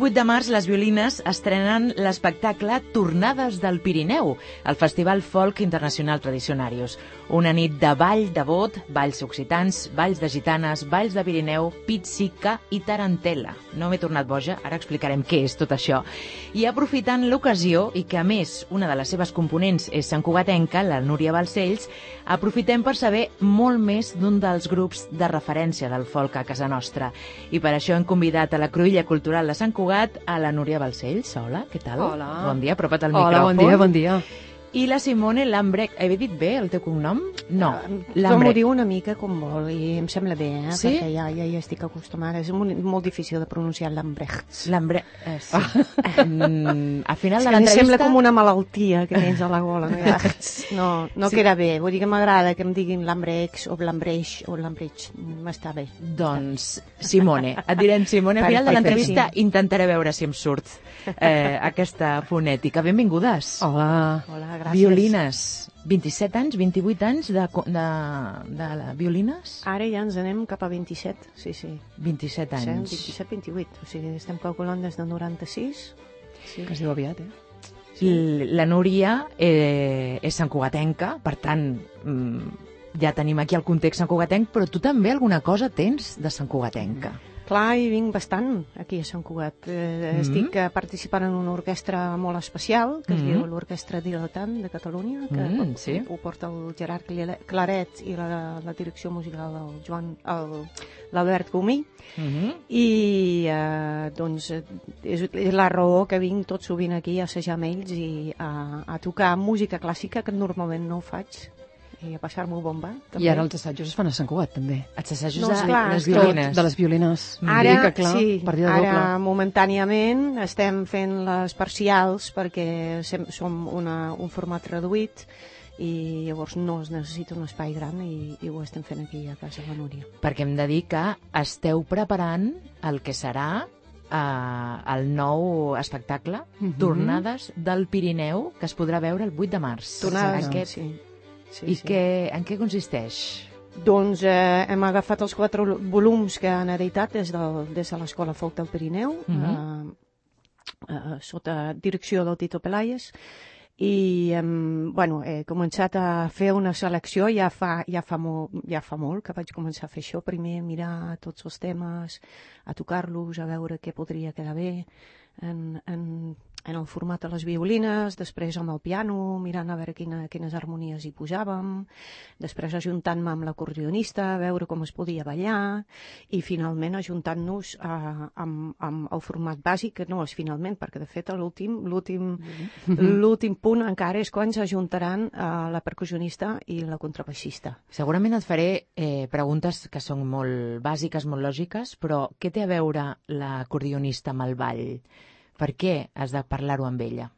Aquest 8 de març les violines estrenen l'espectacle Tornades del Pirineu, al Festival Folk Internacional Tradicionarius. Una nit de ball de bot, balls occitans, balls de gitanes, balls de Pirineu, pizzica i tarantela. No m'he tornat boja, ara explicarem què és tot això. I aprofitant l'ocasió, i que a més una de les seves components és Sant Cugatenca, la Núria Balcells, aprofitem per saber molt més d'un dels grups de referència del folk a casa nostra. I per això hem convidat a la Cruïlla Cultural de Sant Cugat a la Núria Balcells. Hola, què tal? Hola. Bon dia, apropa't al Hola, micròfon. bon dia, bon dia. I la Simone Lambrec. He dit bé el teu cognom? No, M'ho Lambrec. diu una mica com vol i em sembla bé, eh? Sí? perquè ja, ja hi estic acostumada. És molt, molt difícil de pronunciar l'Ambrecht. Lambrec. Eh, sí. Mm, al final de l'entrevista... sembla com una malaltia que tens a la gola. No, ja, no, no Sí. queda bé. Vull dir que m'agrada que em diguin l'Ambrex o l'Ambreix o l'Ambreix. M'està bé. Doncs, Simone, et direm Simone, al final de l'entrevista sí. intentaré veure si em surt eh, aquesta fonètica. Benvingudes. Hola. Hola, gràcies. Violines. 27 anys, 28 anys de, de, de la violines? Ara ja ens anem cap a 27, sí, sí. 27 Sí, anys. 27-28, o sigui, estem calculant des de 96. Sí. Que es diu aviat, eh? L- La Núria eh, és santcugatenca, per tant, mm, ja tenim aquí el context santcugatenc, però tu també alguna cosa tens de santcugatenca. Clar, hi vinc bastant aquí a Sant Cugat. Eh, Mhm. Estic eh, participant en una orquestra molt especial, que es Mhm. diu l'Orquestra Diletant de Catalunya, que Mm, sí. ho porta el Gerard Cla- Claret i la, la direcció musical del Joan, l'Albert Gomí. Mm -hmm. I eh, doncs és, és la raó que vinc tot sovint aquí a assajar amb ells i a, a tocar música clàssica, que normalment no ho faig, i a passar-m'ho bomba. I ara els assajos es fan a Sant Cugat, també. Els assajos No, de les violines. De les violines. Ara, que, clar, sí, ara doble. momentàniament estem fent les parcials perquè sem- som una, un format reduït i llavors no es necessita un espai gran i, i ho estem fent aquí a casa de la Núria. perquè hem de dir que esteu preparant el que serà eh, el nou espectacle Mhm. Tornades del Pirineu, que es podrà veure el 8 de març. Tornades, Aquest... sí. Sí, I sí. Què, en què consisteix? Doncs eh, hem agafat els quatre volums que han editat des, del, des de l'Escola Folk del Pirineu, Mhm. eh, eh, sota direcció del Tito Pelayes, i hem, bueno, he començat a fer una selecció ja fa, ja, fa molt, ja fa molt que vaig començar a fer això, primer a mirar tots els temes, a tocar-los, a veure què podria quedar bé en, en, en el format de les violines, després amb el piano, mirant a veure quina, quines harmonies hi posàvem, després ajuntant-me amb l'acordionista, a veure com es podia ballar, i finalment ajuntant-nos eh, amb, amb el format bàsic, que no és finalment, perquè de fet l'últim l'últim l'últim punt encara és quan s'ajuntaran eh, la percussionista i la contrabaixista. Segurament et faré eh, preguntes que són molt bàsiques, molt lògiques, però què té a veure l'acordionista amb el ball? Per què has de parlar-ho amb ella?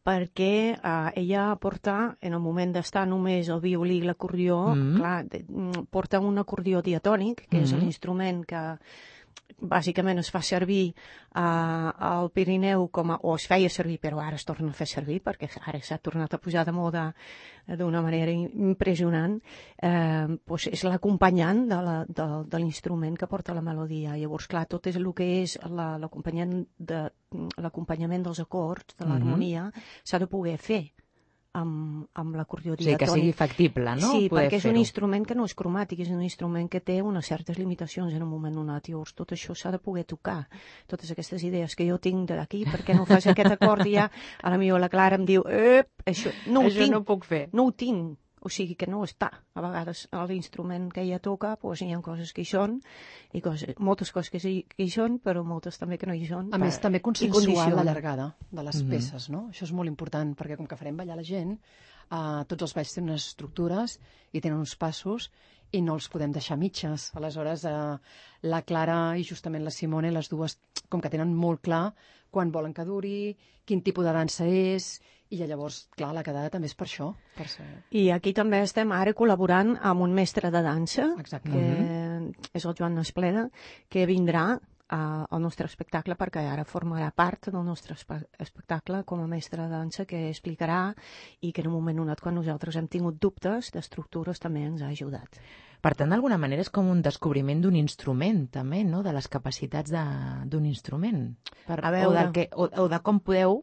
perquè eh, ella porta, en el moment d'estar només el violí i l'acordió, clar, mm, porta un acordió diatònic, que és Mhm. l'instrument que bàsicament es fa servir eh, al Pirineu com a, o es feia servir, però ara es torna a fer servir perquè ara s'ha tornat a pujar de moda eh, d'una manera im- impressionant, eh, doncs és l'acompanyant de la- de, de l'instrument que porta la melodia. Llavors, clar, tot és el que és la- l'acompanyament de, l'acompanyament dels acords, de Mhm. l'harmonia, s'ha de poder fer amb, amb l'acordió O sigui, que sigui diatònic. factible, no? Sí, Poder perquè és un instrument que no és cromàtic, és un instrument que té unes certes limitacions en un moment donat. Llavors, tot això s'ha de poder tocar. Totes aquestes idees que jo tinc d'aquí, per què no fas aquest acord ja, a la millor la Clara em diu, ep, això no ho Això tinc, no puc fer. no ho tinc. O sigui que no està. A vegades a l'instrument que ella toca doncs, hi ha coses que hi són, i coses, moltes coses que, sí, que hi són, però moltes també que no hi són. A més, Per- també i consensuar la llargada de les Mhm. peces, no? Això és molt important, perquè com que farem ballar la gent, eh, tots els balls tenen unes estructures i tenen uns passos i no els podem deixar mitges. Aleshores, eh, la Clara i justament la Simone, les dues, com que tenen molt clar quan volen que duri, quin tipus de dansa és, i llavors, clar, la quedada també és per això. Per ser... I aquí també estem ara col·laborant amb un mestre de dansa, Exacte. que és el Joan Espleda, que vindrà a, al nostre espectacle perquè ara formarà part del nostre espe espectacle com a mestre de dansa que explicarà i que en un moment donat quan nosaltres hem tingut dubtes d'estructures també ens ha ajudat. Per tant, d'alguna manera és com un descobriment d'un instrument, també, no?, de les capacitats d'un instrument. Per, A o, veure. de que, o, o de com podeu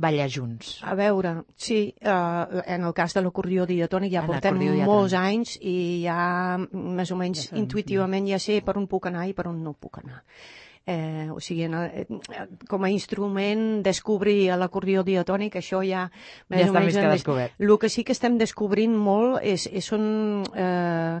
ballar junts. A veure, sí, eh, en el cas de l'acordió diatònic ja En portem l'acordió diatònic. molts anys i ja més o menys Ja intuïtivament ja sé per on puc anar i per on no puc anar. Eh, o sigui, en, eh, com a instrument descobrir l'acordió diatònic, això ja més Ja o està menys més que descobert. El que sí que estem descobrint molt és, és, són, eh,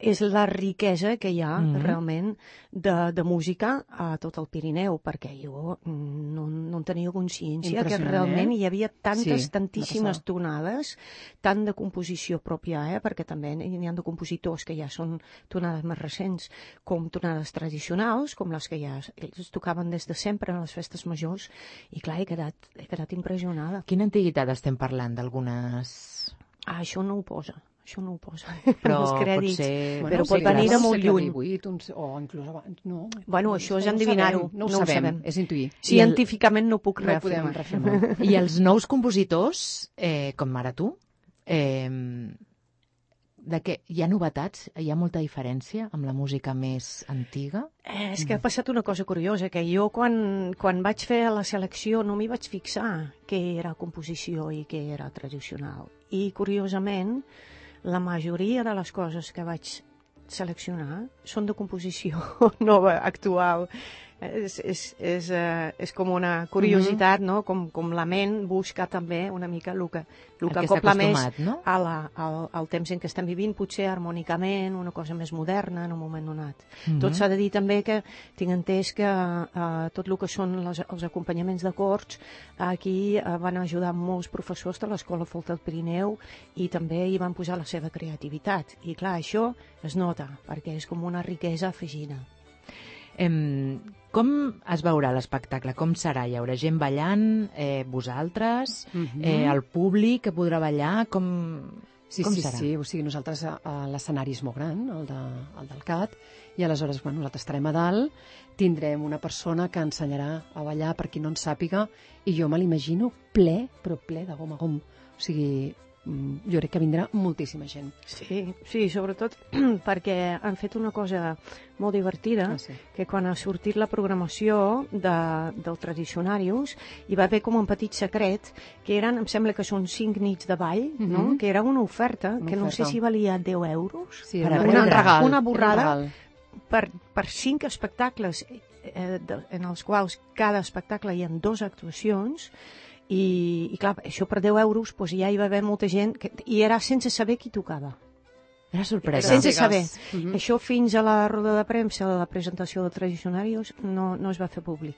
és la riquesa que hi ha Mhm. realment de, de música a tot el Pirineu, perquè jo mm, no, no en tenia consciència que realment eh? hi havia tantes, Sí, tantíssimes tonades, tant de composició pròpia, eh? perquè també n'hi ha de compositors que ja són tonades més recents, com tonades tradicionals, com les que ja ells tocaven des de sempre en les festes majors, i clar, he quedat, he quedat impressionada. Quina antiguitat estem parlant d'algunes... Ah, això no ho posa, això no ho posa. Però els crèdits. potser... Bueno, però pot venir de molt lluny. XVIII, un, o inclús abans, no. Bueno, no, això no és ho endevinar-ho, No ho no ho sabem, sabem. és intuir. Científicament no puc No ho podem reafirmar. reafirmar. I els nous compositors, eh, com ara tu, eh, de què hi ha novetats? Hi ha molta diferència amb la música més antiga? Eh, és que ha passat una cosa curiosa, que jo quan, quan vaig fer la selecció no m'hi vaig fixar què era composició i què era tradicional. I curiosament, la majoria de les coses que vaig seleccionar són de composició nova, actual. És, és, és, eh, és com una curiositat, no? Com, com la ment busca també una mica el que, el El que que està acopla més no? a la, al, al temps en què estem vivint, potser harmònicament, una cosa més moderna en un moment donat. Mhm. Tot s'ha de dir també que tinc entès que eh, tot el que són les, els acompanyaments de corts aquí eh, van ajudar molts professors de l'Escola Folk del Pirineu i també hi van posar la seva creativitat. I clar, això es nota, perquè és com una riquesa afegida. Em, com es veurà l'espectacle? Com serà? Hi haurà gent ballant? Eh, vosaltres? Mhm. Eh, el públic que podrà ballar? Com, Sí, com sí, serà? sí, o sigui, nosaltres a l'escenari és molt gran, el, de, el del CAT, i aleshores, bueno, nosaltres estarem a dalt, tindrem una persona que ensenyarà a ballar per qui no en sàpiga, i jo me l'imagino ple, però ple de gom a gom. O sigui, jo crec que vindrà moltíssima gent. Sí, sí, sobretot perquè han fet una cosa molt divertida, Ah, sí. que quan ha sortit la programació de, del Tradicionarius hi va haver com un petit secret que eren, em sembla que són cinc nits de ball, no? Mhm. que era una oferta Una que no sé oferta. si valia 10 euros Sí, Per era a veure. un regal. Una un borrada. regal. per, per cinc espectacles eh, de, en els quals cada espectacle hi ha dos actuacions i, i clar, això per 10 euros doncs ja hi va haver molta gent que, i era sense saber qui tocava Era sorpresa. sense saber. Mhm. Això fins a la roda de premsa, a la presentació de Tradicionarios, no, no es va fer públic.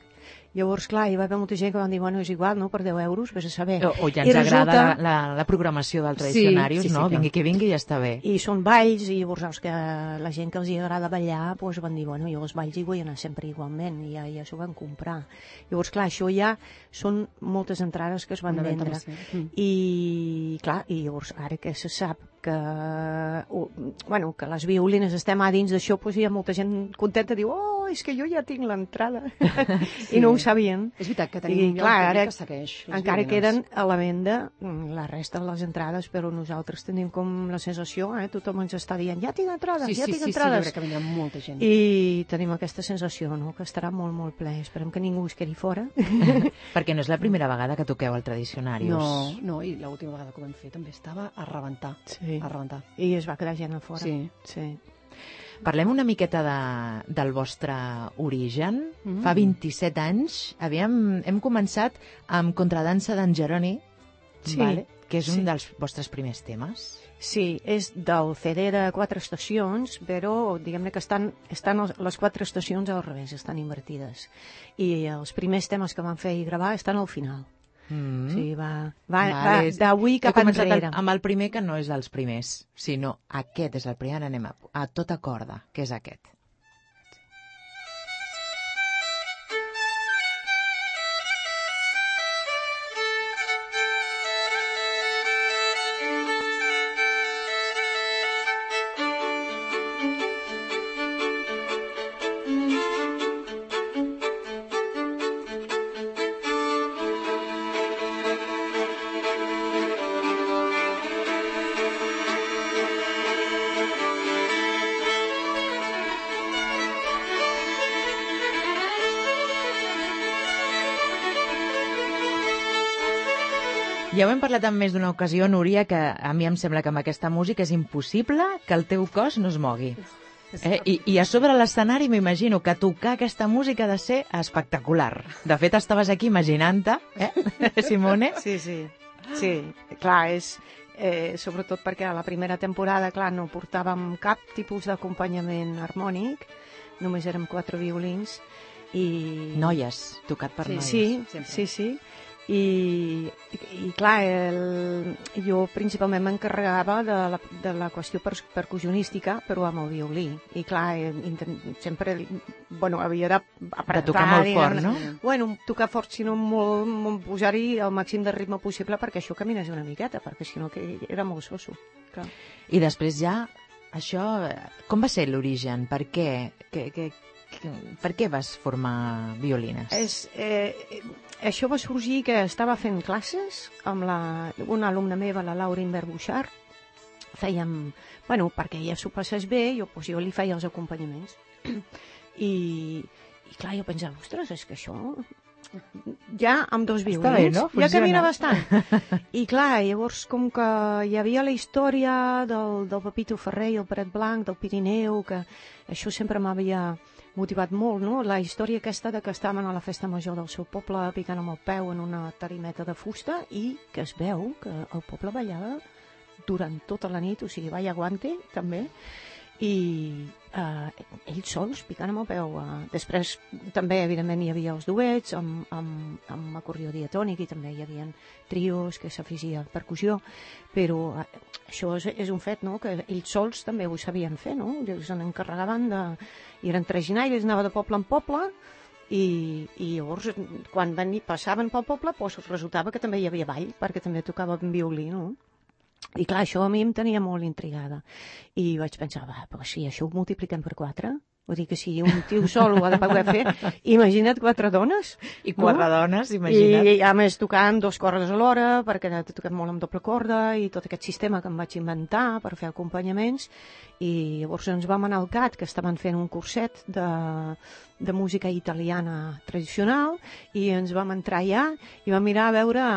Llavors, clar, hi va haver molta gent que van dir, bueno, és igual, no?, per 10 euros, vés a saber. O, o ja I ens agrada resulta- la, la, la programació del Sí, Tradicionarius, sí, sí, no? clar. Vingui que vingui i ja està bé. I són balls, i llavors saps que la gent que els hi agrada ballar doncs van dir, bueno, jo als balls hi vull anar sempre igualment, i ja, ja s'ho van comprar. Llavors, clar, això ja són moltes entrades que es van Una vendre. Mm. I, clar, i llavors, ara que se sap que, bueno, que les violines estem a dins d'això, doncs hi ha molta gent contenta, diu, oh, és que jo ja tinc l'entrada. I no ho sabien. És veritat que I, tenim ja clar, un ara que segueix Encara violines. queden a la venda mm, la resta de les entrades, però nosaltres tenim com la sensació, eh? tothom ens està dient, ja tinc entrades, Sí, ja sí, tinc sí, sí, entrades. crec que vindrà molta gent. I tenim aquesta sensació, no?, que estarà molt, molt ple. Esperem que ningú es quedi fora. Perquè no és la primera vegada que toqueu al Tradicionarius. No, no, i l'última vegada que ho vam fer també estava a rebentar. Sí. A rebentar. I es va quedar gent a fora. Sí. sí. Parlem una miqueta de, del vostre origen. Mm. Fa 27 anys havíem, hem començat amb Contradansa d'en Jeroni, Sí, vale? que és sí. un dels vostres primers temes. Sí, és del CD de quatre estacions, però diguem-ne que estan, estan les quatre estacions al revés, estan invertides. I els primers temes que van fer i gravar estan al final. Mm. O sigui, va, va, Vale, va d'avui cap enrere. amb el primer que no és dels primers, sinó aquest és el primer, ara anem a, a tota corda, que és aquest. Hem parlat en més d'una ocasió, Núria, que a mi em sembla que amb aquesta música és impossible que el teu cos no es mogui. Eh? I, I a sobre l'escenari m'imagino que tocar aquesta música ha de ser espectacular. De fet, estaves aquí imaginant-te, eh, Simone? Sí, sí. Sí, clar, és, eh, sobretot perquè a la primera temporada, clar, no portàvem cap tipus d'acompanyament harmònic, només érem quatre violins, i... Noies, tocat per sí, noies. Sí, sempre. sí, sí. I, i, clar, el, jo principalment m'encarregava de, la, de la qüestió per, percussionística, però amb el violí. I clar, eh, intent, sempre bueno, havia d'apretar... De tocar molt fort, no? Bueno, tocar fort, sinó molt, molt posar-hi el màxim de ritme possible perquè això caminés una miqueta, perquè si no que era molt soso. Clar. I després ja, això, eh, com va ser l'origen? Per què? Que, que, per què vas formar violines? És, eh, això va sorgir que estava fent classes amb la, una alumna meva, la Laura Imbert Bouchard. Fèiem, bueno, perquè ella s'ho passés bé, jo, doncs, jo li feia els acompanyaments. I, I clar, jo pensava, ostres, és que això ja amb dos violins, bé, no? ja Funciona. camina bastant. I clar, llavors com que hi havia la història del, del Pepito Ferrer i el Peret Blanc, del Pirineu, que això sempre m'havia motivat molt, no? La història aquesta de que estaven a la festa major del seu poble picant amb el peu en una tarimeta de fusta i que es veu que el poble ballava durant tota la nit, o sigui, balla guante, també, i eh, ells sols picant amb el peu. Eh. Després també, evidentment, hi havia els duets amb, amb, amb acordió diatònic i també hi havia trios que s'afegia percussió, però eh, això és, és un fet, no?, que ells sols també ho sabien fer, no? Ells se n'encarregaven de... I eren traginaires, anava de poble en poble, i, i llavors quan veni, passaven pel poble doncs resultava que també hi havia ball perquè també tocava en violí no? I clar, això a mi em tenia molt intrigada. I vaig pensar, va, però si això ho multipliquem per quatre, vull dir que si un tio sol ho ha de poder fer, imagina't quatre dones. I quatre dones, imagina't. I a més tocant dos cordes alhora, perquè toquem molt amb doble corda, i tot aquest sistema que em vaig inventar per fer acompanyaments. I llavors ens vam anar al CAT, que estaven fent un curset de, de música italiana tradicional, i ens vam entrar allà i vam mirar a veure,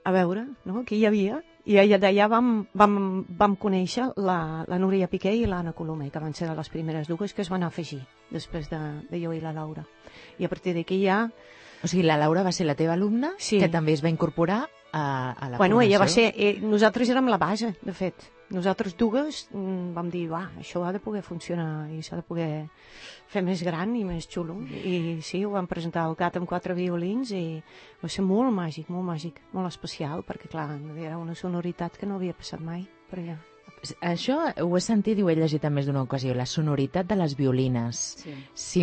a veure no, què hi havia, i d'allà vam, vam, vam conèixer la, la Núria Piqué i l'Anna Colomer, que van ser de les primeres dues que es van afegir després de, de jo i la Laura. I a partir d'aquí ja... O sigui, la Laura va ser la teva alumna, Sí. que també es va incorporar a, a la Bueno, ella va ser... Eh, nosaltres érem la base, de fet. Nosaltres dues mm, vam dir, va, això ha de poder funcionar i s'ha de poder fer més gran i més xulo. I sí, ho vam presentar al CAT amb quatre violins i va ser molt màgic, molt màgic, molt especial, perquè clar, era una sonoritat que no havia passat mai per allà. Això ho he sentit i ho he llegit en més d'una ocasió, la sonoritat de les violines. Sí. Si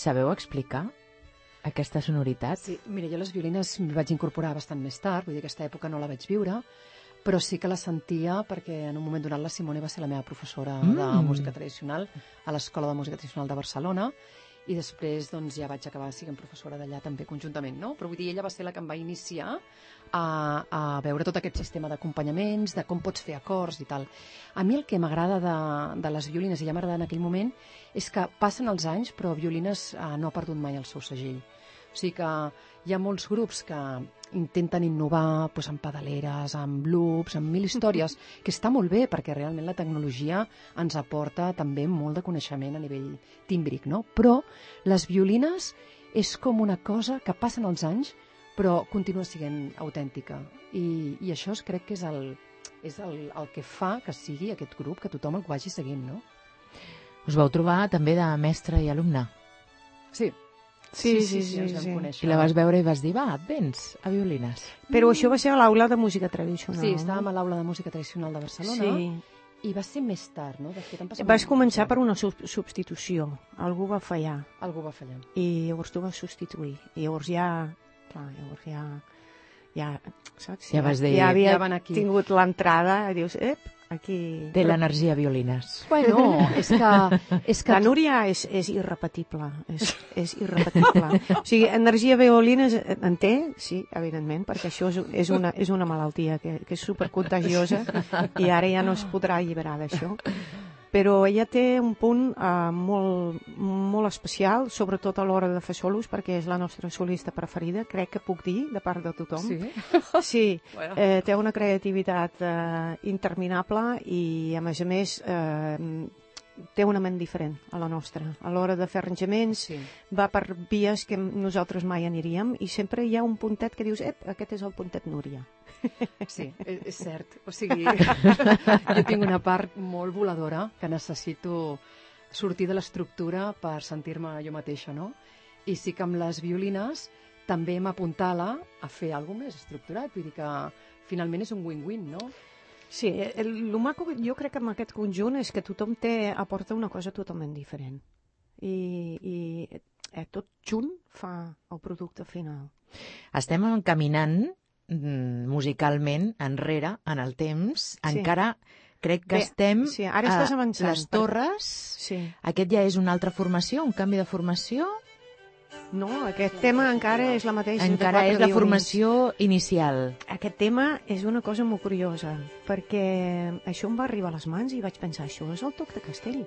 sabeu explicar aquesta sonoritat? Sí, mira, jo les violines m'hi vaig incorporar bastant més tard, vull dir, aquesta època no la vaig viure, però sí que la sentia perquè en un moment donat la Simone va ser la meva professora mm. de música tradicional a l'Escola de Música Tradicional de Barcelona i després doncs, ja vaig acabar sent professora d'allà també conjuntament, no? Però vull dir, ella va ser la que em va iniciar a, a veure tot aquest sistema d'acompanyaments, de com pots fer acords i tal. A mi el que m'agrada de, de les violines, i ja m'agrada en aquell moment, és que passen els anys però Violines eh, no ha perdut mai el seu segell. O sigui que hi ha molts grups que intenten innovar doncs, amb pedaleres, amb loops, amb mil històries, que està molt bé perquè realment la tecnologia ens aporta també molt de coneixement a nivell tímbric, no? Però les violines és com una cosa que passen els anys però continua sent autèntica. I, i això es crec que és el, és el, el que fa que sigui aquest grup, que tothom el vagi seguint, no? Us vau trobar també de mestre i alumne. Sí, Sí, sí, sí, ens vam sí. conèixer. I la vas veure i vas dir, va, et vens a violines. Però això va ser a l'aula de música tradicional. Sí, estàvem a l'aula de música tradicional de Barcelona Sí. i va ser més tard, no? De fet, Vas començar per una sub substitució. Algú va fallar Algú va fallar. i llavors tu vas substituir. I llavors ja... Clar, llavors ja... Ja, saps? Ja vas dir- Ja havia Ja van aquí. tingut l'entrada i dius, ep, aquí... Té l'energia violines. Bueno, és que... És que La Núria és, és irrepetible, és, és irrepetible. o sigui, energia violina és- en té, sí, evidentment, perquè això és, és, una, és una malaltia que, que és supercontagiosa i ara ja no es podrà alliberar d'això. Però ella té un punt molt, molt molt especial, sobretot a l'hora de fer solos, perquè és la nostra solista preferida, crec que puc dir, de part de tothom. Sí? Sí, Bueno. eh, té una creativitat eh, interminable i, a més a més, eh, té una ment diferent a la nostra. A l'hora de fer arranjaments Sí. va per vies que nosaltres mai aniríem i sempre hi ha un puntet que dius, ep, aquest és el puntet Núria. Sí, és, és cert. O sigui, jo tinc una part molt voladora que necessito sortir de l'estructura per sentir-me jo mateixa, no? I sí que amb les violines també m'apuntala a fer alguna més estructurat. Vull dir que finalment és un win-win, no? Sí, el, el maco jo crec que amb aquest conjunt és que tothom té, aporta una cosa totalment diferent. I, i eh, tot junt fa el producte final. Estem caminant mm, musicalment enrere en el temps. Sí. Encara crec que Bé, estem sí, ara estàs avançant, les torres. Sí. Aquest ja és una altra formació, un canvi de formació? No, aquest tema encara és la mateixa. Encara és la violins. formació inicial. Aquest tema és una cosa molt curiosa, perquè això em va arribar a les mans i vaig pensar, això és el toc de castell.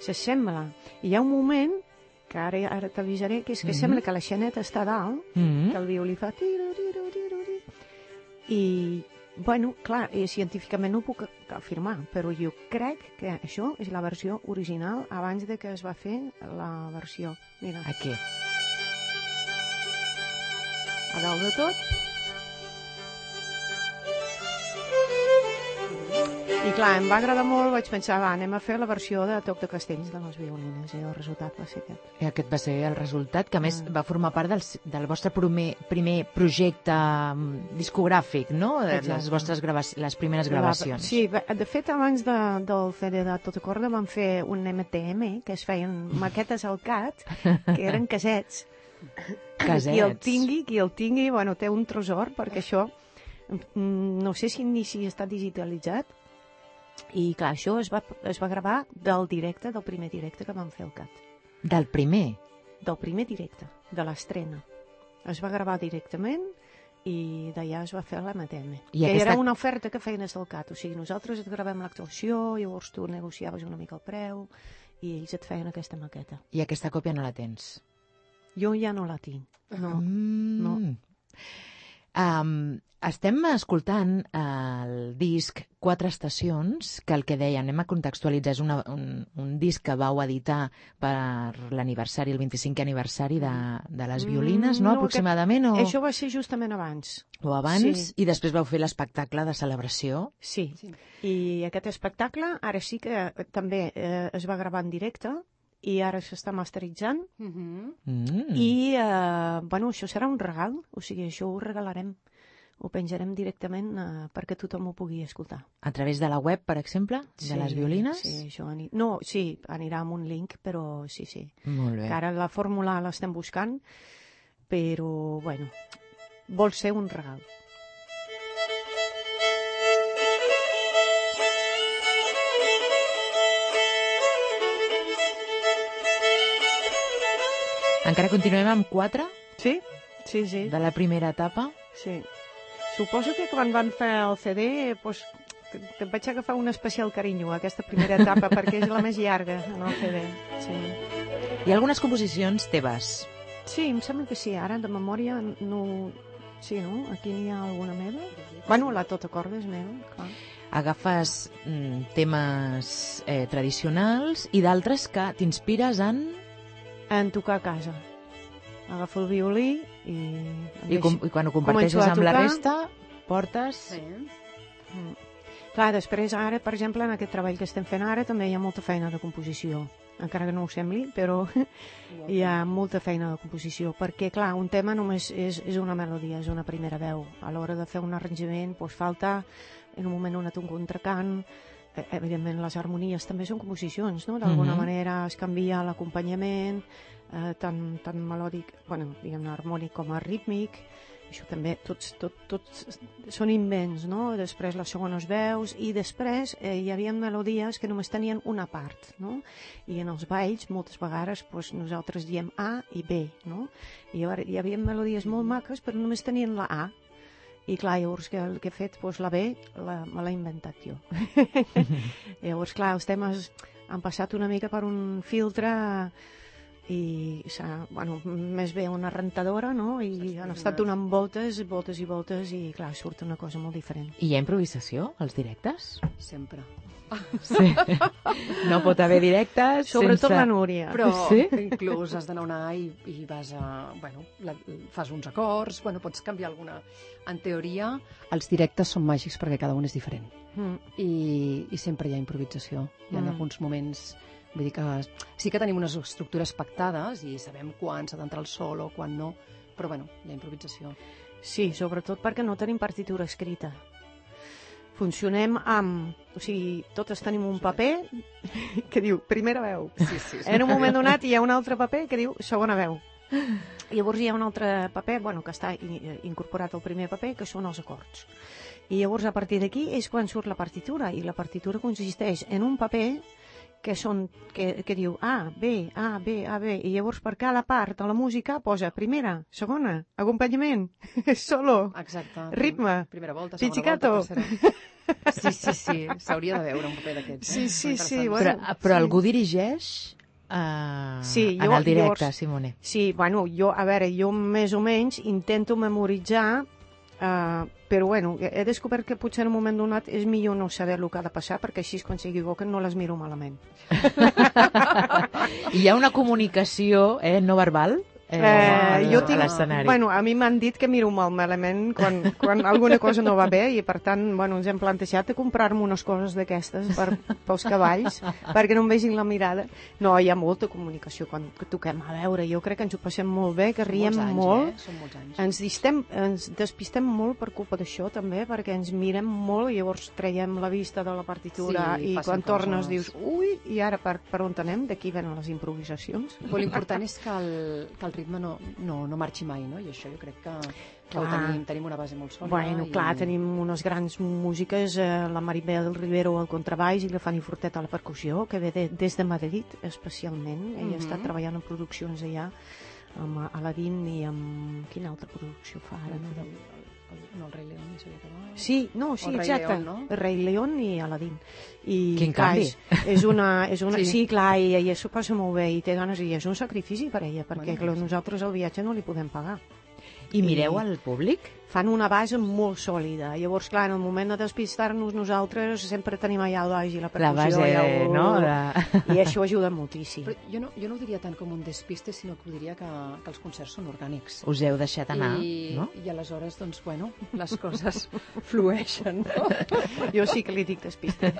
S'assembla. Hi ha un moment, que ara, ara t'avisaré, que és que Mhm. sembla que la xaneta està dalt, Mm que el violí fa... tiro, tiro, tiro, tiro. I, bueno, clar, eh, científicament no ho puc afirmar, però jo crec que això és la versió original abans de que es va fer la versió. Mira, Aquí. a dalt de tot. I clar, em va agradar molt, vaig pensar, va, anem a fer la versió de Toc de Castells de les violines, i el resultat va ser aquest. I aquest va ser el resultat, que a més Ah. va formar part del, del vostre primer, primer projecte mm, discogràfic, no? De Exacte. Les vostres gravacions, les primeres gravacions. Sí, va- de fet, abans de, del CD de Tota Corda vam fer un MTM, que es feien maquetes al CAT, que eren casets. Casets. Qui el tingui, qui el tingui, bueno, té un tresor, perquè això, mm, no sé si ni si està digitalitzat, i clar, això es va, es va gravar del directe, del primer directe que vam fer al CAT. Del primer. Del primer directe, de l'estrena. Es va gravar directament i d'allà es va fer. I Que aquesta- era una oferta que feien des del CAT, o sigui, nosaltres et gravem l'actuació, llavors tu negociaves una mica el preu i ells et feien aquesta maqueta. I aquesta còpia no la tens. Jo ja no la tinc, no. Mm. no. Um, estem escoltant el disc Quatre estacions, que el que deia, anem a contextualitzar, és una, un, un disc que vau editar per l'aniversari, el 25è aniversari de, de les violines, Mm, no? no, Aproximadament, o, Això va ser justament abans. o abans, sí. i després vau fer l'espectacle de celebració. Sí. Sí. I aquest espectacle ara sí que eh, també eh, es va gravar en directe i ara s'està masteritzant Uh -huh. Mm. I, eh, bueno, això serà un regal, o sigui, això ho regalarem. Ho penjarem directament eh, perquè tothom ho pugui escoltar. A través de la web, per exemple, de les violines? Sí, això ani... No, sí, anirà amb un link, però sí, sí. Molt bé. Que ara la fórmula l'estem buscant, però, bueno, vol ser un regal. Encara continuem amb quatre Sí? Sí, sí. de la primera etapa. Sí. Suposo que quan van fer el CD, doncs, que que vaig agafar un especial carinyo a aquesta primera etapa perquè és la més llarga en el CD. Sí. Hi ha algunes composicions teves. sí, em sembla que sí. Ara, de memòria, no... Sí, no? Aquí n'hi ha alguna meva? Bueno, la tota corda és meva, clar. Agafes mm, temes eh, tradicionals i d'altres que t'inspires en... En tocar a casa. Agafo el violí i... I, com, i quan ho comparteixes amb la resta, portes... Sí. Mm. Clar, després ara, per exemple, en aquest treball que estem fent ara també hi ha molta feina de composició. Encara que no ho sembli, però hi ha molta feina de composició, perquè, clar, un tema només és, és una melodia, és una primera veu. A l'hora de fer un arranjament, doncs falta en un moment et un contracant, evidentment les harmonies també són composicions, no? D'alguna Mhm. manera es canvia l'acompanyament, eh, tant, tant melòdic, bueno, diguem-ne, harmònic com a rítmic, això també, tots, tot, tots són invents, no? Després les segones veus i després eh, hi havia melodies que només tenien una part, no? I en els balls moltes vegades pues, nosaltres diem A i B, no? I hi havia melodies molt maques però només tenien la A i clar, llavors que, el que he fet doncs, la B la, me l'he inventat jo. llavors, clar, els temes han passat una mica per un filtre i bueno, més bé una rentadora, no? I han estat donant voltes, voltes i voltes i, clar, surt una cosa molt diferent. I hi ha improvisació als directes? Sempre. Sí. No pot haver directes Sobretot sense... la Núria. Però Sí? inclús has d'anar a i, i vas a... Bueno, la, fas uns acords, bueno, pots canviar alguna... En teoria, els directes són màgics perquè cada un és diferent. Mm. I, i sempre hi ha improvisació. Hi ha Mm. alguns moments... Vull dir que sí que tenim unes estructures pactades i sabem quan s'ha d'entrar el sol o quan no, però bueno, ha improvisació. Sí, sobretot perquè no tenim partitura escrita. Funcionem amb... O sigui, totes tenim un paper que diu primera veu. Sí, sí, En un moment donat hi ha un altre paper que diu segona veu. Llavors hi ha un altre paper, bueno, que està i- incorporat al primer paper, que són els acords. I llavors a partir d'aquí és quan surt la partitura, i la partitura consisteix en un paper que, són, que, que diu A, B, A, B, A, B, i llavors per cada part de la música posa primera, segona, acompanyament, solo, Exacte. Ritme. Primera volta, segona Pizzicato. volta, tercera. Sí, sí, sí. S'hauria de veure un paper d'aquests. Sí, eh? sí, sí, interessant. bueno. Però, però sí. algú dirigeix uh, Sí, en jo- el directe, llavors- Simone. Sí, bueno, jo, a veure, jo més o menys intento memoritzar, uh, però bueno, he descobert que potser en un moment donat és millor no saber el que ha de passar, perquè així quan s'equivoquen no les miro malament. Hi ha una comunicació eh, no verbal eh, Eh, jo a tinc- l'escenari. Bueno, a mi m'han dit que miro molt malament quan, quan alguna cosa no va bé i per tant, bueno, ens hem plantejat de comprar-me unes coses d'aquestes per, pels cavalls perquè no em vegin la mirada. No, hi ha molta comunicació quan toquem a veure. Jo crec que ens ho passem molt bé, que Són riem molts anys, molt. Eh? Són molts anys. Ens, distem, ens despistem molt per culpa d'això també, perquè ens mirem molt i llavors traiem la vista de la partitura Sí, i quan tornes coses. dius ui, i ara per, per on anem? D'aquí venen les improvisacions. Però l'important és que el, que el ritme no, no, no marxi mai, no? I això jo crec que, que Clar. tenim, tenim una base molt sòlida. Bueno, i... clar, tenim unes grans músiques, eh, la Maribel Rivero al contrabaix i la Fanny Fortet a la percussió, que ve de, des de Madrid, especialment. Ella Mhm. està treballant en produccions allà, amb Aladdin i amb... Quina altra producció fa ara? No? No, el rei León, sabia que va. Sí, no, sí, El Rei exacte. León, no? El Rei León i Aladdin. I, Quin clar, canvi. És, és una, és una, Sí. sí. clar, i ella s'ho passa molt bé i té ganes i és un sacrifici per ella, perquè Bueno, sí. nosaltres el viatge no li podem pagar. I mireu al públic? fan una base molt sòlida. Llavors, clar, en el moment de despistar-nos nosaltres sempre tenim allà el baix i la La percussió. base, i, el... no? La... I això ajuda moltíssim. Però jo no, jo no ho diria tant com un despiste, sinó que ho diria que, que els concerts són orgànics. Us heu deixat anar, I, no? I aleshores, doncs, bueno, les coses flueixen, no? Jo sí que li dic despiste,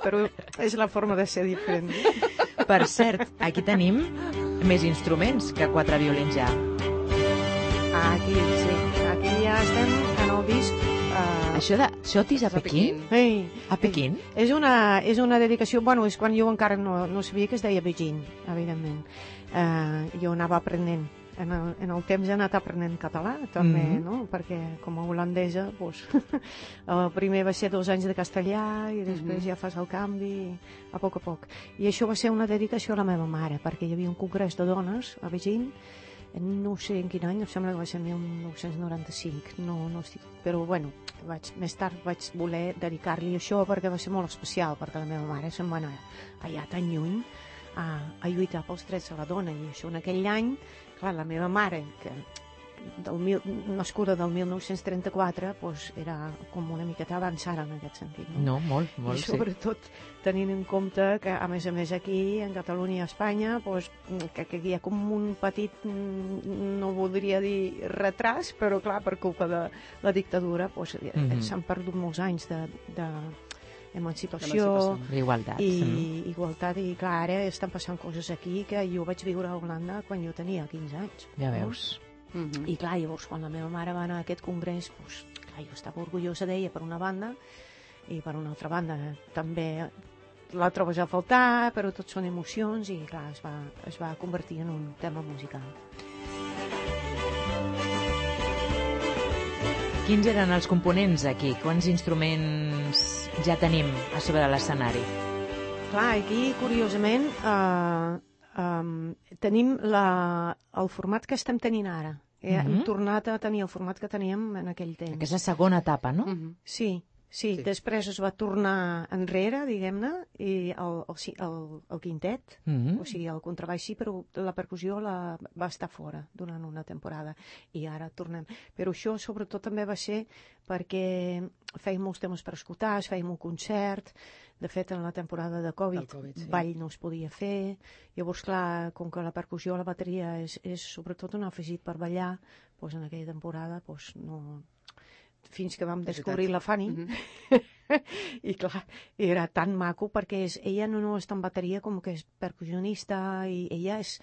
però és la forma de ser diferent. Per cert, aquí tenim més instruments que quatre violins ja. Aquí, sí, aquí ja estem en el disc... Uh, Això de Xotis a A Pequín? Pequín. Ei, A Pequín? És una, és una dedicació... Bueno, és quan jo encara no, no sabia que es deia Beijing, evidentment. Uh, jo anava aprenent. En el, en el temps he anat aprenent català, també, Mhm. no? Perquè com a holandesa, doncs, el primer va ser dos anys de castellà i després Mhm. ja fas el canvi a poc a poc. I això va ser una dedicació a la meva mare, perquè hi havia un congrés de dones a Beijing no sé en quin any, em sembla que va ser 1995, no, no estic... Però, bueno, vaig, més tard vaig voler dedicar-li això perquè va ser molt especial, perquè la meva mare se'n va anar allà tan lluny a, a lluitar pels drets de la dona, i això en aquell any, clar, la meva mare, que del mil, nascuda del 1934, doncs era com una miqueta avançada en aquest sentit. No? No, molt, molt, I sí. sobretot tenint en compte que, a més a més, aquí, en Catalunya i a Espanya, doncs, que, que hi ha com un petit, mm, no voldria dir retras, però clar, per culpa de la dictadura, doncs, mm. -hmm. s'han perdut molts anys de, de emancipació. Igualtat. i mm. igualtat, i clar, ara estan passant coses aquí que jo vaig viure a Holanda quan jo tenia 15 anys. Ja no? Mhm. I clar, llavors quan la meva mare va anar a aquest congrés, doncs, clar, jo estava orgullosa d'ella per una banda i per una altra banda també la trobes a faltar, però tot són emocions i clar, es va, es va convertir en un tema musical. Quins eren els components aquí? Quants instruments ja tenim a sobre de l'escenari? Clar, aquí, curiosament, eh, um, tenim la, el format que estem tenint ara. Eh, mm -hmm. Hem tornat a tenir el format que teníem en aquell temps. Aquesta segona etapa, no? Mm -hmm. Sí, Sí, sí, després es va tornar enrere, diguem-ne, i el, el, el, el quintet, mm -hmm. o sigui, el contrabaix sí, però la percussió la, va estar fora durant una temporada, i ara tornem. Però això, sobretot, també va ser perquè fèiem molts temes per escoltar, es fèiem un concert, de fet, en la temporada de Covid, COVID sí. ball no es podia fer, llavors, clar, com que la percussió, la bateria és, és sobretot un afegit per ballar, doncs en aquella temporada doncs no, fins que vam descobrir la Fanny. Mm -hmm. I clar, era tan maco perquè és, ella no, no està en bateria com que és percussionista i ella és,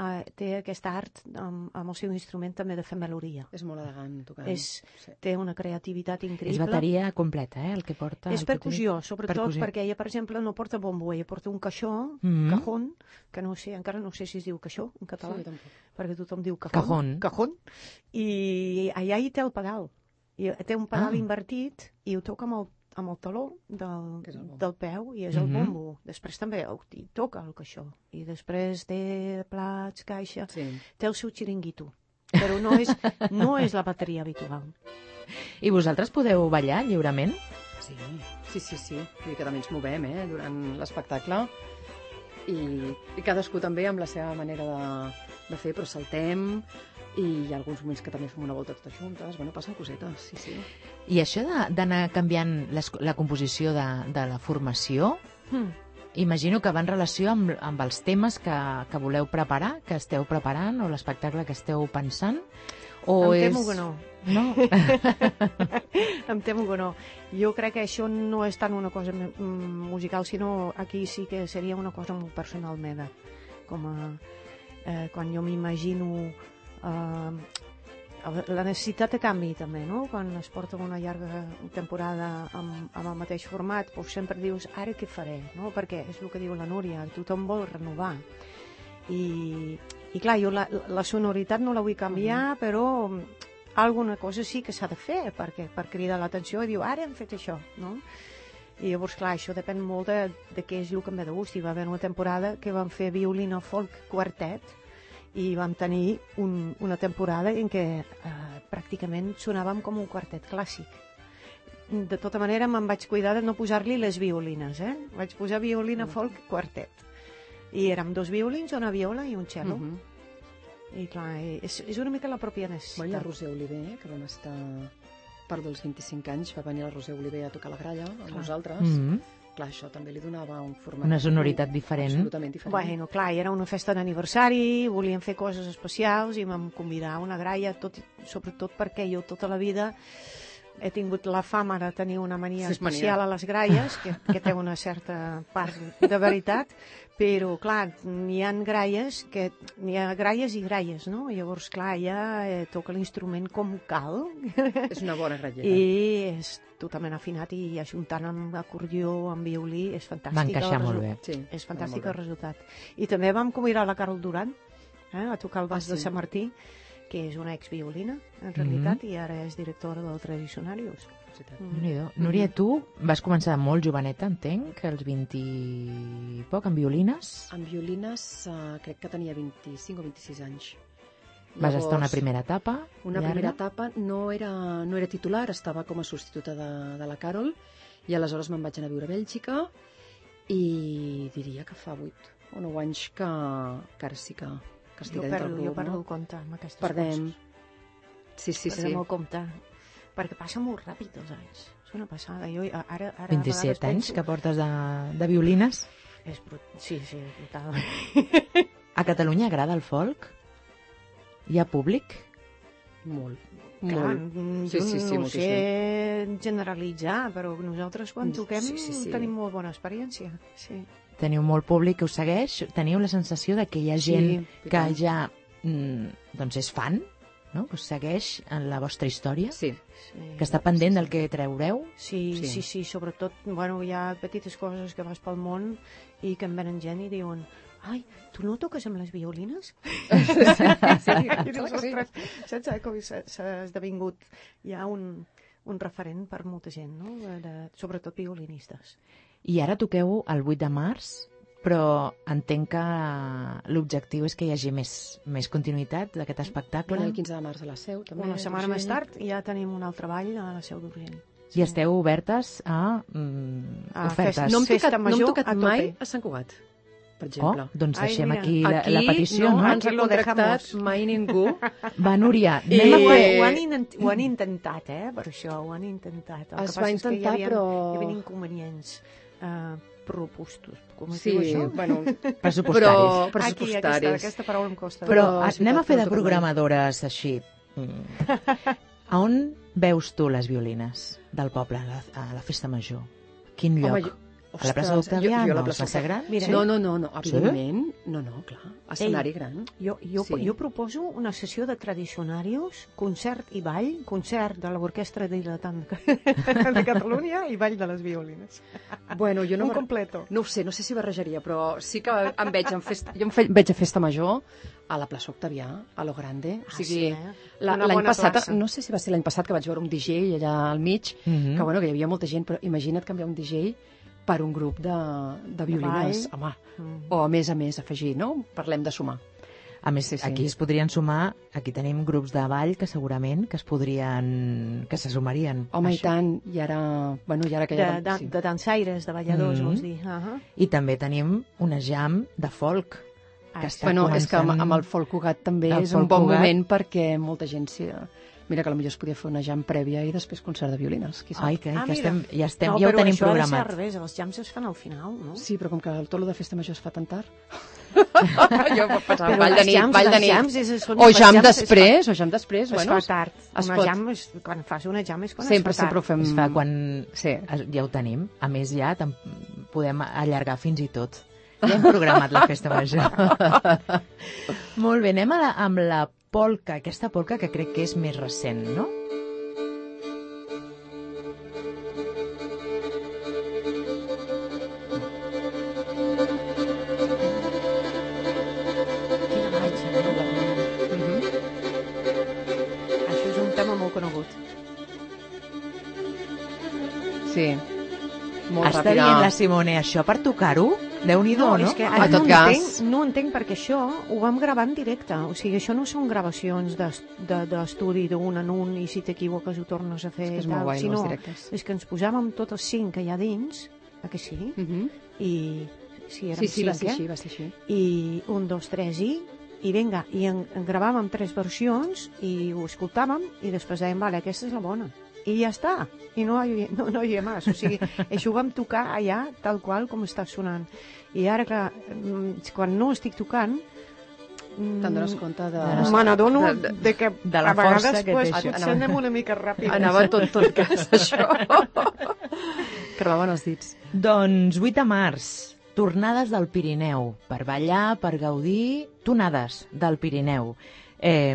uh, té aquest art amb, amb el seu instrument també de fer melodia. És molt elegant tocant. És, sí. Té una creativitat increïble. És bateria completa, eh, el que porta. És percussió, sobretot percussió. perquè ella, per exemple, no porta bombo, ella porta un caixó, mm -hmm. cajón, que no sé, encara no sé si es diu caixó en català, sí, perquè tothom diu cajón. Cajón. Cajón. I allà hi té el pedal i té un pedal ah. invertit i ho toca amb el, amb el taló del, del peu i és el mm -hmm. bombo. Després també ho, hi toca el caixó. I després té plats, caixa... Sí. Té el seu xiringuito. Però no és, no és la bateria habitual. I vosaltres podeu ballar lliurement? Sí, sí, sí, sí. I que també ens movem, eh, durant l'espectacle. I, I cadascú també amb la seva manera de, de fer, però saltem, i hi ha alguns moments que també fem una volta totes juntes, bueno, passen cosetes, sí, sí. I això d'anar canviant les, la composició de, de la formació, hmm. imagino que va en relació amb, amb els temes que, que voleu preparar, que esteu preparant, o l'espectacle que esteu pensant, o em temo és... que no. No? em temo que no. Jo crec que això no és tant una cosa musical, sinó aquí sí que seria una cosa molt personal meva. Com a, eh, quan jo m'imagino eh, la necessitat de canvi també, no? Quan es porta una llarga temporada amb, amb el mateix format, doncs sempre dius, ara què faré, no? Perquè és el que diu la Núria, tothom vol renovar. I, i clar, jo la, la sonoritat no la vull canviar, -huh. però alguna cosa sí que s'ha de fer perquè, per cridar l'atenció i diu, ara hem fet això, no? I llavors, clar, això depèn molt de, de què és el que em ve de gust. Hi va haver una temporada que vam fer violina folk quartet, i vam tenir un, una temporada en què eh, pràcticament sonàvem com un quartet clàssic. De tota manera, me'n vaig cuidar de no posar-li les violines, eh? Vaig posar violina mm. folk quartet. I érem dos violins, una viola i un cello. Mm -hmm. I clar, és, és una mica la pròpia necessitat. Bueno, la Roser Oliver, que vam estar part dels 25 anys, va venir la Roser Oliver a tocar la gralla amb clar. nosaltres. Mm -hmm clar, això també li donava un format... Una sonoritat diferent. Absolutament diferent. Bueno, clar, era una festa d'aniversari, volíem fer coses especials i vam convidar una graia, tot, sobretot perquè jo tota la vida he tingut la fama de tenir una mania sí, especial mania. a les graies, que, que té una certa part de veritat, però, clar, n'hi ha graies que... N'hi ha graies i graies, no? Llavors, clar, ja eh, toca l'instrument com cal. És una bona grallera. I és totalment afinat i ajuntant amb acordió, amb violí, és fantàstic. Va encaixar molt bé. Sí, és fantàstic el resultat. I també vam convidar la Carol Duran eh, a tocar el bas ah, sí. de Sant Martí, que és una exviolina, en realitat, mm -hmm. i ara és directora del Tradicionarius. Mm. -hmm. Núria, tu vas començar molt joveneta, entenc, als 20 i poc, amb violines? Amb violines uh, crec que tenia 25 o 26 anys. Vas Llavors, estar una primera etapa? Una llarga? primera etapa, no era, no era titular, estava com a substituta de, de la Carol, i aleshores me'n vaig anar a viure a Bèlgica, i diria que fa 8 o 9 anys que, que ara sí que, que estic jo dintre perdo, grup. Jo perdo no? el compte amb aquestes Perdem. coses. Sí, sí, Perdem sí. el compte. Perquè passa molt ràpid els anys. És una passada. Jo, ara, ara 27 anys penso... que portes de, de violines? És brut... Sí, sí, brutal. A Catalunya agrada el folk? Hi ha públic? Molt. Clar, Molt. Mm, jo sí, sí, sí, no sé generalitzar, però nosaltres quan toquem sí, sí, sí. tenim molt bona experiència. Sí. Teniu molt públic que us segueix? Teniu la sensació de que hi ha gent sí, que ja mm, doncs és fan no? Us segueix en la vostra història? Sí. Sí. Que està pendent del que treureu? Sí, Sí. sí, sí, sobretot, bueno, hi ha petites coses que vas pel món i que em venen gent i diuen ai, tu no toques amb les violines? sí, I dius, que sí. ostres, saps eh, com s'ha s'ha esdevingut ja un, un referent per molta gent, no? De, de, sobretot violinistes. I ara toqueu el 8 de març, però entenc que l'objectiu és que hi hagi més, més continuïtat d'aquest espectacle. Bueno, el 15 de març a la Seu, també. Una setmana més tard ja tenim un altre ball a la Seu d'Urgell. I esteu obertes a mm, A ofertes. No hem tocat, no hem major tocat a mai a Sant Cugat, per Oh, exemple. doncs Ai, deixem mira, aquí, la, Aquí la petició, no, no? ens ha Aquí lo contractat dejamos. mai ningú. Va, Núria, I- anem a Ho, fer... ho, han, ho han intentat, eh, per això, ho han intentat. El Es que va passa és que hi intentar, havia, però- Hi havia inconvenients uh, propostos, com es Sí, diu això? bueno, pressupostaris. però Aquí, aquesta, pressupostaris. aquesta paraula em costa. Però sí, anem a fer de programadores així. Mm. A on veus tu les violines del poble a la, a la festa major? Quin lloc? Home, jo, a la plaça ostres, d'Octavià? jo- jo a la No, plaça massa gran? Mira, No, no, no, no, Sí? evidentment, no, no, clar, escenari gran. Jo, jo, Sí. jo proposo una sessió de tradicionarios, concert i ball, concert de l'Orquestra Dilatant de Catalunya i ball de les violines. Bueno, jo no, Un completo. no ho sé, no sé si barrejaria, però sí que em veig en festa, jo em fe, veig a festa major a la plaça Octavià, a lo grande, o Ah, sigui, sí, eh? l'any passat, plaça. no sé si va ser l'any passat que vaig veure un DJ allà al mig, Mhm. que bueno, que hi havia molta gent, però imagina't canviar un DJ per un grup de, de violines, ball. home, Mm. o a més a més afegir, no? Parlem de sumar. A més, Sí, sí. aquí es podrien sumar, aquí tenim grups de ball que segurament que es podrien, que se sumarien. Home, i tant, i ara, bueno, i ara que De, ja... de, sí. de dansaires, de balladors, Mhm. vols dir. Uh -huh. I també tenim una jam de folk. Ah, que sí. està Bueno, és que amb, començant- amb el Folk Cugat també El és un bon Cugat. moment perquè molta gent s'hi... Mira que potser es podia fer una jam prèvia i després concert de violines, qui sap. Ai, que, Ah, que mira. estem, ja, estem, no, ja ho però tenim això ha de ser programat. al revés, els jams es fan al final, no? Sí, però com que el tolo de festa major es fa tan tard... jo pensava, Però ball de nit, jams, ball de nit. jams és, són, O jam es fa- després, o jam després, Es bueno... fa tard. es Una pot- jam és, quan fas una jam és quan Sempre, es fa tard. sempre ho fem... Es fa quan... Sí. Ja ho tenim. A més, ja tam- podem allargar fins i tot. Ja hem programat la festa major. Molt bé, anem a la, amb la polca, aquesta polca que crec que és més recent, no? Mhm. Sí. Molt Està ràpida. dient la Simone això per tocar-ho? Déu-n'hi-do, no? és que A ara no entenc, no entenc perquè això ho vam gravar en directe. O sigui, això no són gravacions d'es- de- d'estudi d'un en un i si t'equivoques ho tornes a fer És que és molt tal, guai, sinó directes. és que ens posàvem tots els cinc que hi ha dins, a que sí? Mhm. I sí, érem Sí, sí, va cinc, ser eh? així, va ser així. i un, dos, tres i i vinga, i en, en gravàvem tres versions i ho escoltàvem i després dèiem, vale, aquesta és la bona i ja està, i no hi, no, no hi havia més o sigui, això ho vam tocar allà tal qual com està sonant i ara que mm, quan no estic tocant mm, Te'n dones compte de... me n'adono de- de, de- de que de la a vegades força que té pues, això. potser anem una mica ràpid Anava tot, tot cas, això. Cremaven els dits. Doncs 8 de març, tornades del Pirineu, per ballar, per gaudir, tonades del Pirineu. Eh,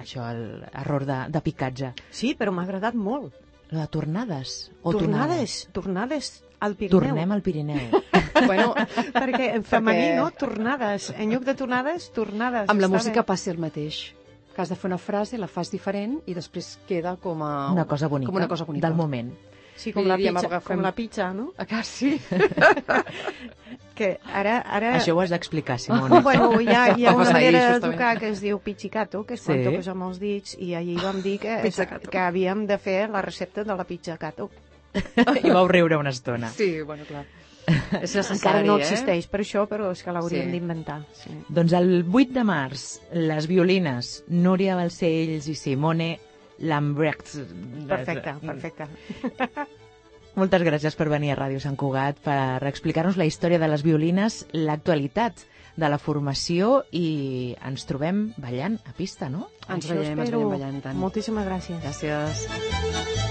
això, l'error de, de picatge. sí, però m'ha agradat molt de tornades o tornades, tornades al tonades? Pirineu Tornem al Pirineu. bueno, perquè en femení Perquè- no, tornades en lloc de tornades, tornades amb la música bé. passa el mateix. Que has de fer una frase, la fas diferent i després queda com a... Una cosa bonica, Com una cosa bonica. del moment. Sí, com la, pizza, agafem- com la pizza, no? Ah, que sí? Que ara... ara... Això ho has d'explicar, Simone. Bueno, hi ha, hi ha una manera de tocar que es diu pizzicato, que és quan Sí. toques amb els dits, i ahir vam dir que, Pizzicato. que havíem de fer la recepta de la pizzicato. I vau riure una estona. Sí, bueno, clar. És Encara no eh? existeix per això, però és que l'hauríem Sí. d'inventar. Sí. Doncs el 8 de març, les violines Núria Balcells i Simone Lambrecht. Perfecte, perfecte. Moltes gràcies per venir a Ràdio Sant Cugat per explicar-nos la història de les violines, l'actualitat de la formació i ens trobem ballant a pista, no? Ens Això veiem, ens espero. veiem ballant i tant. Moltíssimes gràcies. Gràcies.